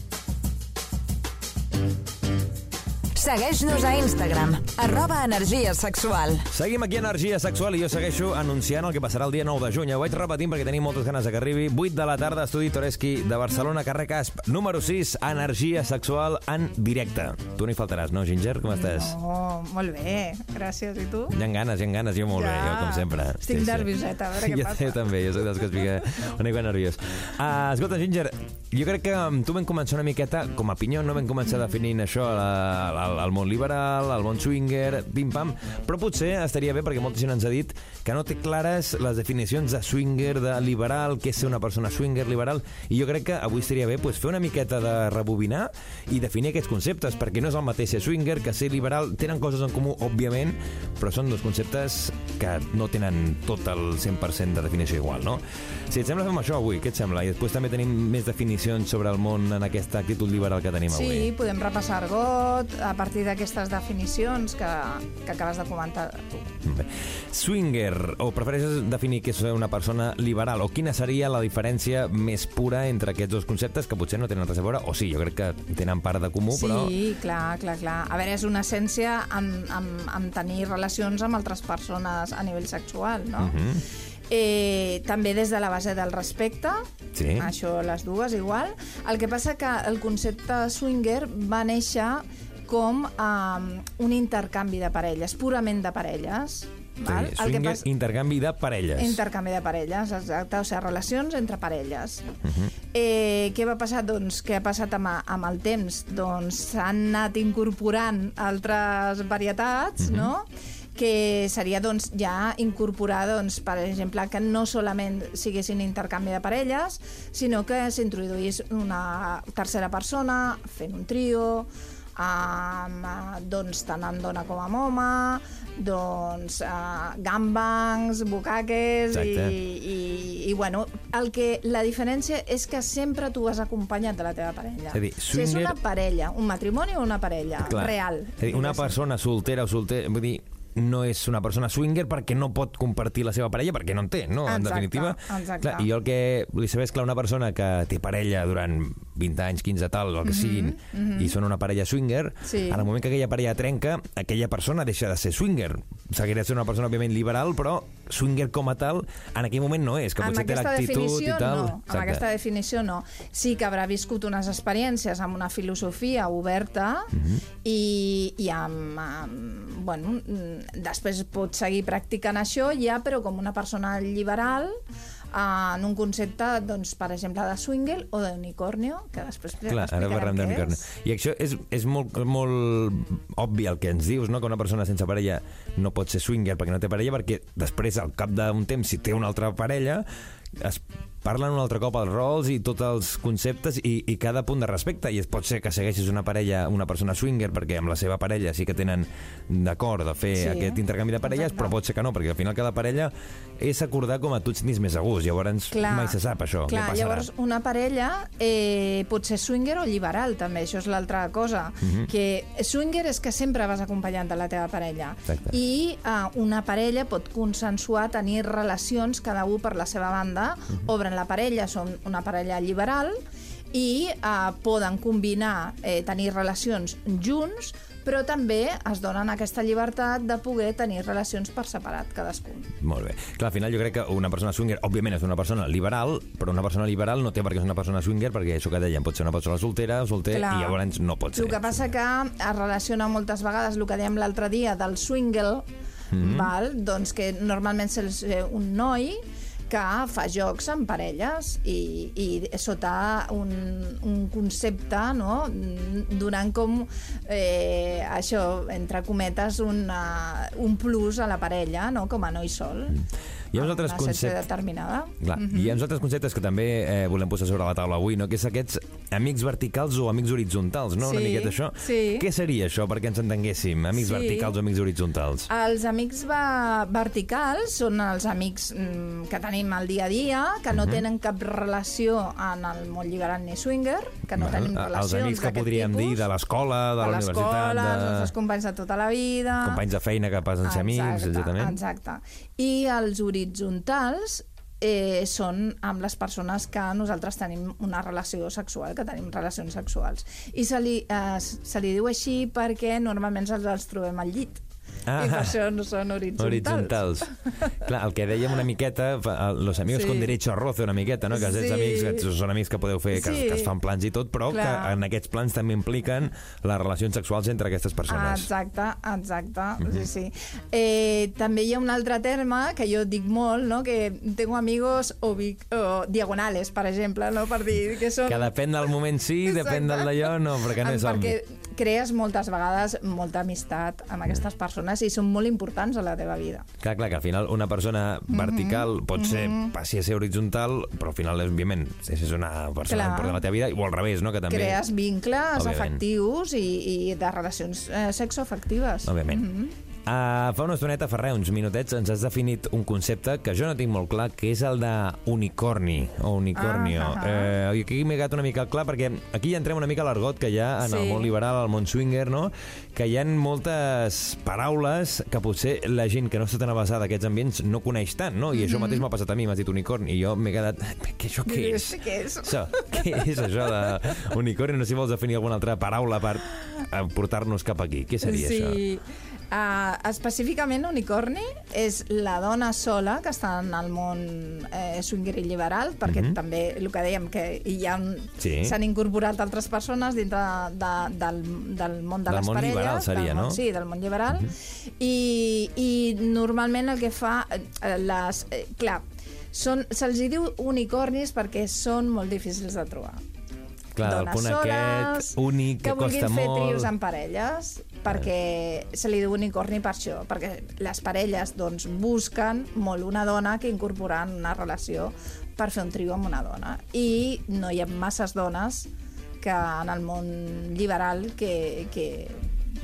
Segueix-nos a Instagram, arroba energia sexual. Seguim aquí a Energia Sexual i jo segueixo anunciant el que passarà el dia 9 de juny. Ho vaig repetint perquè tenim moltes ganes de que arribi. 8 de la tarda, Estudi Toreski de Barcelona, carrer Casp. Número 6, Energia Sexual en directe. Tu no hi faltaràs, no, Ginger? Com estàs? Oh, molt bé, gràcies. I tu? Hi ha ganes, hi ha ganes, jo molt bé, jo com sempre. Estic nervioseta, a veure què jo, passa. Jo també, jo soc dels que es fica una mica nerviós. Uh, escolta, Ginger, jo crec que amb tu vam començar una miqueta, com a pinyó, no vam començar definint això, la, la, el món liberal, el món swinger, pim-pam, però potser estaria bé, perquè molta gent ens ha dit que no té clares les definicions de swinger, de liberal, què és ser una persona swinger, liberal, i jo crec que avui estaria bé pues, fer una miqueta de rebobinar i definir aquests conceptes, perquè no és el mateix ser swinger que ser liberal. Tenen coses en comú, òbviament, però són dos conceptes que no tenen tot el 100% de definició igual, no? Si et sembla, fem això avui, què et sembla? I després també tenim més definicions sobre el món en aquesta actitud liberal que tenim avui. Sí, podem repassar argot a partir d'aquestes definicions que, que acabes de comentar tu. Bé. Swinger, o prefereixes definir què és una persona liberal, o quina seria la diferència més pura entre aquests dos conceptes que potser no tenen res a veure, o sí, jo crec que tenen part de comú, Sí, però... clar, clar, clar. A veure, és una essència en, en, en tenir relacions amb altres persones a nivell sexual, no? Mhm. eh, també des de la base del respecte, Sí. això les dues igual. El que passa que el concepte swinger va néixer com um, un intercanvi de parelles, purament de parelles. Val? Sí, swinger, intercanvi de parelles. Intercanvi de parelles, exacte, o sigui, relacions entre parelles. Mhm. eh, què va passar? Doncs què ha passat amb, amb el temps? Doncs s'han anat incorporant altres varietats, Mhm. no?, que seria doncs, ja incorporar, doncs, per exemple, que no solament siguessin intercanvi de parelles, sinó que s'introduís una tercera persona fent un trio, amb, eh, doncs, tant en dona com en home, doncs, uh, gangbangs, bucaques i, i, i, bueno, el que, la diferència és que sempre tu vas acompanyat de la teva parella. És a dir, Si és swinger- una parella, un matrimoni o una parella Clar. real. És a dir, una persona soltera o solter... Vull dir, no és una persona swinger perquè no pot compartir la seva parella, perquè no en té, no? en Exacte, definitiva. exacte. Clar, I jo el que vull saber és que una persona que té parella durant 20 anys, 15, tal, el que siguin, i són una parella swinger, Mhm, Sí. en el moment que aquella parella trenca, aquella persona deixa de ser swinger. Seguirà sent una persona, òbviament, liberal, però swinger com a tal, en aquell moment no és, que amb potser té l'actitud i tal. no, amb aquesta definició no. Sí que haurà viscut unes experiències amb una filosofia oberta Mhm. i, i amb, amb, bueno, mm, després pot seguir practicant això ja, però com una persona liberal en un concepte, doncs, per exemple, de swingle o d'unicornio, que després Clar, ara parlem què d'unicorn. és. I això és, és molt, molt obvi el que ens dius, no? que una persona sense parella no pot ser swinger perquè no té parella, perquè després, al cap d'un temps, si té una altra parella, es parlen un altre cop els rols i tots els conceptes i, i cada punt de respecte i es pot ser que segueixis una parella, una persona swinger perquè amb la seva parella sí que tenen d'acord de fer Sí, aquest intercanvi de parelles exacte. però pot ser que no, perquè al final cada parella és acordar com a tu et sentis més a gust llavors mai se sap això, clar, què passarà llavors una parella eh, pot ser swinger o liberal també, això és l'altra cosa Mhm. que swinger és que sempre vas acompanyant de la teva parella Exacte. i eh, una parella pot consensuar tenir relacions cada un per la seva banda Mhm. obren la parella, són una parella liberal i eh, poden combinar eh, tenir relacions junts però també es donen aquesta llibertat de poder tenir relacions per separat cadascun. Molt bé. Clar, al final jo crec que una persona swinger, òbviament, és una persona liberal, però una persona liberal no té per què ser una persona swinger, perquè això que dèiem, pot ser una persona soltera solter, Clar. i llavors no pot ser. El que passa que es relaciona moltes vegades el que dèiem l'altre dia del swingle, Mhm. val? doncs que normalment és un noi que fa jocs amb parelles i, i sota un, un concepte, no? donant com eh, això, entre cometes, una, un plus a la parella, no? com a noi sol. Hi ha uns altres una conceptes... determinada. Clar, mm -hmm. hi ha uns altres conceptes que també eh, volem posar sobre la taula avui, no? que és aquests amics verticals o amics horitzontals, no? Una Sí, miqueta això. sí. Què seria això, perquè ens entenguéssim? Amics Sí. verticals o amics horitzontals? Els amics va verticals són els amics mm, que tenim al dia a dia, que no tenen cap relació en el món liberal ni swinger, que no Bueno, tenim els relacions amics que podríem tipus. dir de l'escola, de, la universitat, l'escola, els de... nostres companys de tota la vida... companys de feina que passen a ser amics, exactament. Exacte. I els horitzontals eh, són amb les persones que nosaltres tenim una relació sexual, que tenim relacions sexuals. I se li, eh, se li diu així perquè normalment els, els trobem al llit. Ah. I per això no són horitzontals. Horitzontals. Clar, el que dèiem una miqueta, los amigos Sí. con derecho a roce una miqueta, no? Que els Sí. amics, que són amics que podeu fer, que, Sí. que es fan plans i tot, però Clar. que en aquests plans també impliquen les relacions sexuals entre aquestes persones. exacte, exacte, Mhm. sí, sí. Eh, també hi ha un altre terme que jo dic molt, no? que tengo amigos obi- o diagonales, per exemple, no? per dir que són... Que depèn del moment sí, depèn del d'allò no, perquè no és perquè obvi. crees moltes vegades molta amistat amb aquestes persones i són molt importants a la teva vida. Clar, clar, que al final una persona vertical Mhm. pot ser, passi a ser horitzontal, però al final, òbviament, és una persona Clar. important a la teva vida, o al revés, no? Que també... Crees vincles Òbviament. afectius i, i de relacions eh, sexoafectives. Òbviament. Mhm. Uh, fa una estoneta, Ferrer, uns minutets, ens has definit un concepte que jo no tinc molt clar, que és el de unicorni, o unicornio. Ah, ah, ah. Uh, I aquí m'he quedat una mica clar, perquè aquí ja entrem una mica a l'argot que hi ha en el Sí. món liberal, al món swinger, no? que hi ha moltes paraules que potser la gent que no està tan avasada d'aquests ambients no coneix tant, no? I això mateix m'ha passat a mi, m'has dit unicorni, i jo m'he quedat... Què, això què és? Què és? Això, què és això de unicorni? No sé si vols definir alguna altra paraula per eh, portar-nos cap aquí. Què seria sí. això? Uh, específicament unicorni és la dona sola que està en el món eh, swinger i liberal perquè Mhm. també el que dèiem que hi ha un- Sí. s'han incorporat altres persones dintre de, del, del món de Del les món parelles liberal seria, del món, no? Mhm. Sí, del món liberal I, i normalment el que fa eh, les, eh, clar se'ls diu unicornis perquè són molt difícils de trobar Clar, el dones punt soles, aquest, únic, que, que vulguin costa fer molt... trios en parelles perquè se li diu unicorni per això perquè les parelles doncs, busquen molt una dona que incorporar en una relació per fer un trio amb una dona i no hi ha masses dones que en el món liberal que, que,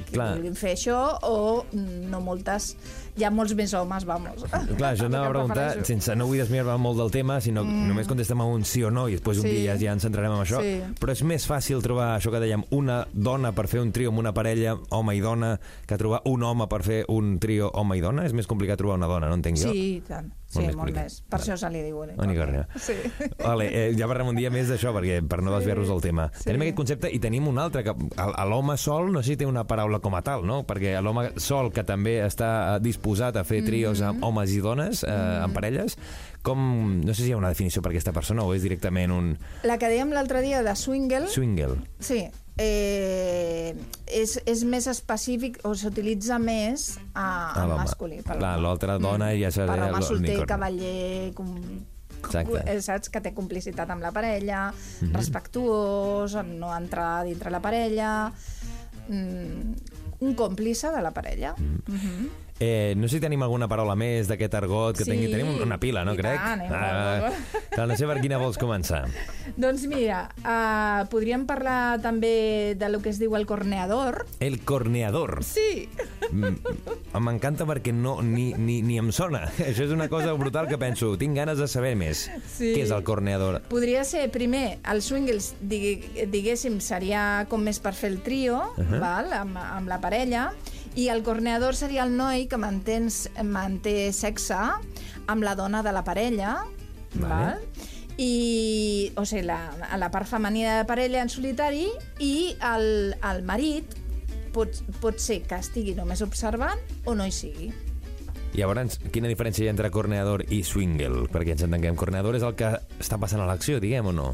que Clar. vulguin fer això o no moltes hi ha molts més homes, vamos. Clar, jo anava a preguntar, prefereixo. sense no vull desmiar-me molt del tema, sinó mm. només contestem a un sí o no i després un Sí. dia ja ens centrarem en això. Sí. Però és més fàcil trobar això que dèiem, una dona per fer un trio amb una parella, home i dona, que trobar un home per fer un trio home i dona? És més complicat trobar una dona, no entenc jo? Sí, i tant. Sí, Molt més molt més. Per això se li diu unicorni. Unicorni. Sí. Vale, eh, ja parlem un dia més d'això, perquè per no desviar-nos del tema. sí. Tenim aquest concepte i tenim un altre, que l'home sol no sé si té una paraula com a tal, no? Perquè l'home sol, que també està eh, disposat a fer trios Mm-hmm. amb homes i dones, eh, en parelles, com... No sé si hi ha una definició per aquesta persona o és directament un La que dèiem l'altre dia de swingle, swingle. sí, eh, és, és més específic o s'utilitza més a, Ah, a l'home. masculí. l'altra dona ja seria Per home solter, cavaller, com, Exacte. eh, saps? Que té complicitat amb la parella, Mhm. respectuós, en no entrar dintre la parella, mm, un còmplice de la parella. Mhm. Eh, no sé si tenim alguna paraula més d'aquest argot, que Sí, tingui, tenim una pila, no i crec? tant, eh, Ah, clar, no sé per quina vols començar. Doncs mira, uh, podríem parlar també de lo que es diu el corneador. El corneador. Sí. Mm, M'encanta perquè no, ni, ni, ni em sona. Això és una cosa brutal que penso, tinc ganes de saber més. Sí. Què és el corneador? Podria ser, primer, el swingles, diguéssim, seria com més per fer el trio, uh -huh. val? Amb, amb la parella, i el corneador seria el noi que mantens, manté sexe amb la dona de la parella, Vale. val? i, o sigui, la, a la part femenina de la parella en solitari i el, el marit pot, pot ser que estigui només observant o no hi sigui. Llavors, quina diferència hi ha entre corneador i swingle? Perquè ens entenguem, corneador és el que està passant a l'acció, diguem o no?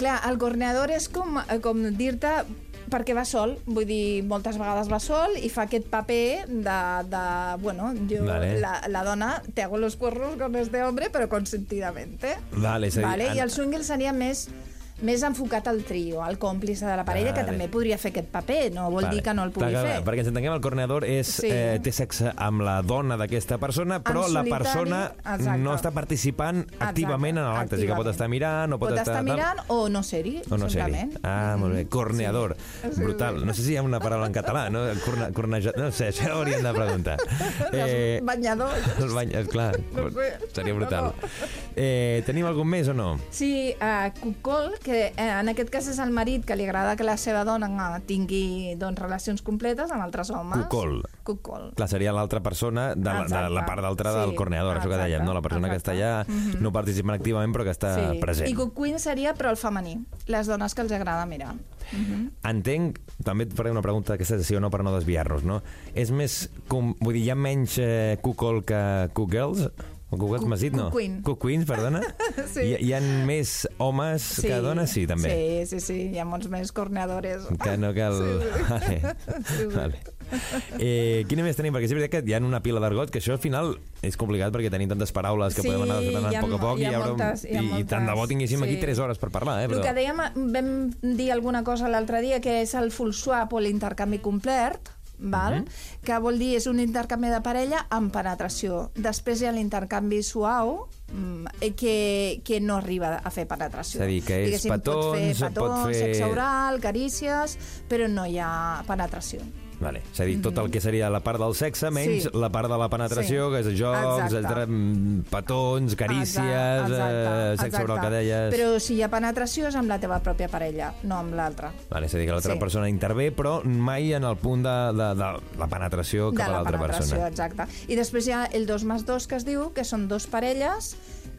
Clar, el corneador és com, com dir-te perquè va sol, vull dir, moltes vegades va sol i fa aquest paper de, de bueno, jo, Vale. la, la dona, te hago los cuernos con este hombre, però consentidamente. Vale, és a dir, vale? en- I el swingle seria més més enfocat al trio, al còmplice de la parella, Vale. que també podria fer aquest paper, no vol dir que no el pugui fer. Perquè ens entenguem, el corneador és, Sí. eh, té sexe amb la dona d'aquesta persona, però la solitari, persona exacte. no està participant activament en l'acte. O sigui que pot estar mirant, o pot, pot estar tal. mirant o no ser-hi, O no simplement. Ah, molt bé. Corneador. Sí. Brutal. No sé si hi ha una paraula en català, no? Corne, corneja... No sé, això hauríem de preguntar. Eh... Banyador. el bany... Clar, No sé. seria brutal. Eh, tenim algun més o no? Sí, uh, cucol, que eh, en aquest cas és el marit que li agrada que la seva dona eh, tingui doncs, relacions completes amb altres homes. Cucol. Cucol. Clar, seria l'altra persona de la, de la Exacte. part d'altra Sí, del corneador, això que exacte, dèiem, no? La persona que està allà no participant activament però que està sí. present. I cuquin seria, però el femení. Les dones que els agrada mirar. Entenc, també et faré una pregunta d'aquesta sí o no per no desviar-nos, no? És més, com, vull dir, hi ha menys eh, cuckold que cookgirls? Cookgirls m'has dit, no? Cuquin. Cuquins, perdona? Sí. Hi, hi ha més homes que dones? Sí, també. Sí, sí, sí. Hi ha molts més corneadores. Que no cal... Sí, sí. Vale. Sí, sí. Vale. Eh, quina més tenim? Perquè és veritat que hi ha una pila d'argot, que això al final és complicat perquè tenim tantes paraules que Sí, podem anar desgranant a poc a poc mo- hi ha i, haurà- moltes- i, i tant de bo tinguéssim aquí sí. 3 hores per parlar, eh? El Però... que dèiem, vam dir alguna cosa l'altre dia, que és el full swap o l'intercanvi complet, val? Mhm. que vol dir és un intercanvi de parella amb penetració. Després hi ha l'intercanvi suau, mm, eh, que, que no arriba a fer penetració. És a dir, que és Diguéssim, pot petons, fer pot petons, fer- sexe oral, carícies, però no hi ha penetració. Vale. És a dir, tot el que seria la part del sexe menys Sí. la part de la penetració, Sí. que és jocs, Exacte. etcètera, mm, petons, carícies, eh, sexe oral que deies... Però si hi ha penetració és amb la teva pròpia parella, no amb l'altra. Vale, és a dir, que l'altra Sí. persona intervé, però mai en el punt de, de, de la penetració cap a la l'altra persona. exacte. I després hi ha el 2 més 2 que es diu, que són dos parelles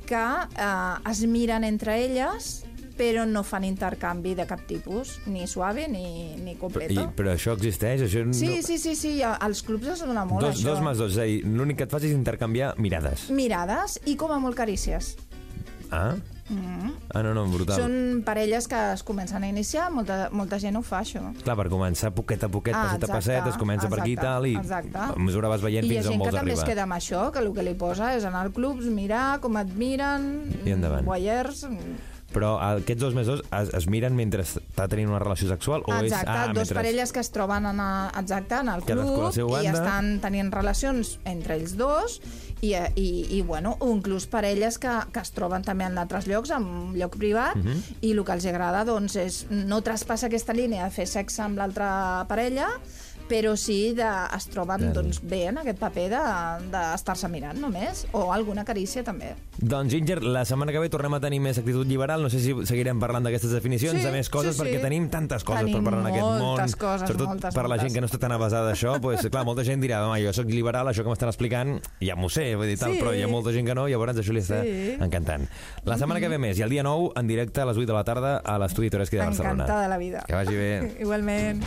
que eh, es miren entre elles però no fan intercanvi de cap tipus, ni suave ni, ni I, completo. però això existeix? Això no... Sí, sí, sí, sí, als clubs es dona molt Dos, això. dos més dos, és a dir, l'únic que et fas és intercanviar mirades. Mirades i com a molt carícies. Ah? Ah, no, no, brutal. Són parelles que es comencen a iniciar, molta, molta gent ho fa, això. Clar, per començar poquet a poquet, Ah, passet a exacte, passet, es comença per aquí i exacte, tal, i exacte. a mesura vas veient I hi ha fins on gent que vols també es arribar. queda amb això, que el que li posa és anar al clubs, mirar com et miren, I endavant. voyeurs... Però aquests dos més dos es, es miren mentre està tenint una relació sexual? O és, Exacte, ah, dos mentre... parelles que es troben en, a, exacte, en el club i banda. estan tenint relacions entre ells dos i, i, i bueno, inclús parelles que, que es troben també en altres llocs, en un lloc privat, Mhm. i el que els agrada doncs, és no traspassa aquesta línia de fer sexe amb l'altra parella, però sí de, es troben Clar. doncs, bé en aquest paper de- d'estar-se de, mirant només, o alguna carícia també. Doncs, Ginger, la setmana que ve tornem a tenir més actitud liberal. No sé si seguirem parlant d'aquestes definicions, Sí, de més coses, sí, sí. perquè tenim tantes coses Tenim per parlar en aquest món. moltes coses, Sobretot moltes, per la gent que no està tan avasada d'això, pues, clar, molta gent dirà, home, jo sóc liberal, això que m'estan explicant, ja m'ho sé, vull dir, tal, Sí. però hi ha molta gent que no, llavors això li està Sí. encantant. La setmana que ve més, i el dia 9, en directe a les 8 de la tarda a l'estudi Toreschi de Barcelona. Encantada de la vida. Que vagi bé. Igualment.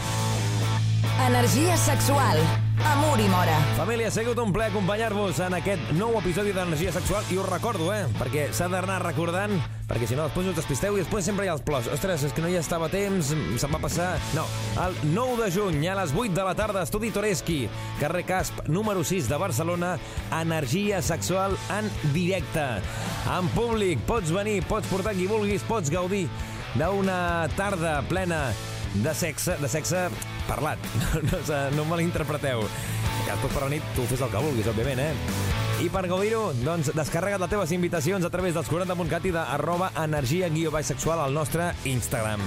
Energia sexual. Amor i mora. Família, ha sigut un plaer acompanyar-vos en aquest nou episodi d'Energia Sexual i us recordo, eh, perquè s'ha d'anar recordant, perquè si no després us despisteu i després sempre hi ha els plors. Ostres, és que no hi estava temps, se'm va passar... No, el 9 de juny a les 8 de la tarda, Estudi Toreski, carrer Casp, número 6 de Barcelona, Energia Sexual en directe. En públic, pots venir, pots portar qui vulguis, pots gaudir d'una tarda plena de sexe, de sexe parlat. No, no, no me l'interpreteu. Que després per la nit tu fes el que vulguis, òbviament, eh? I per gaudir-ho, doncs, descarrega't les teves invitacions a través dels 40.cat i de arroba energia guió baix sexual al nostre Instagram.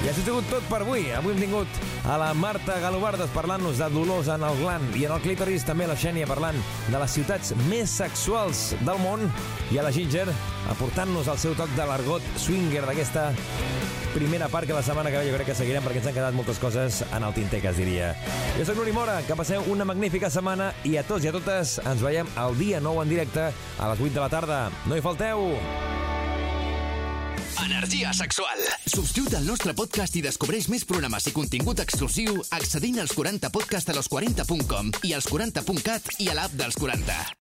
I això ha sigut tot per avui. Avui hem tingut a la Marta Galobardes parlant-nos de dolors en el gland i en el clítoris també la Xènia parlant de les ciutats més sexuals del món i a la Ginger aportant-nos el seu toc de l'argot swinger d'aquesta primera part que la setmana que ve jo crec que seguirem perquè ens han quedat moltes coses en el tinter, que es diria. Jo sóc Nuri Mora, que passeu una magnífica setmana i a tots i a totes ens veiem el dia 9 en directe a les 8 de la tarda. No hi falteu! Energia sexual. Subscriu't al nostre podcast i descobreix més programes i contingut exclusiu accedint als 40podcast a los40.com i als 40.cat i a l'app dels 40.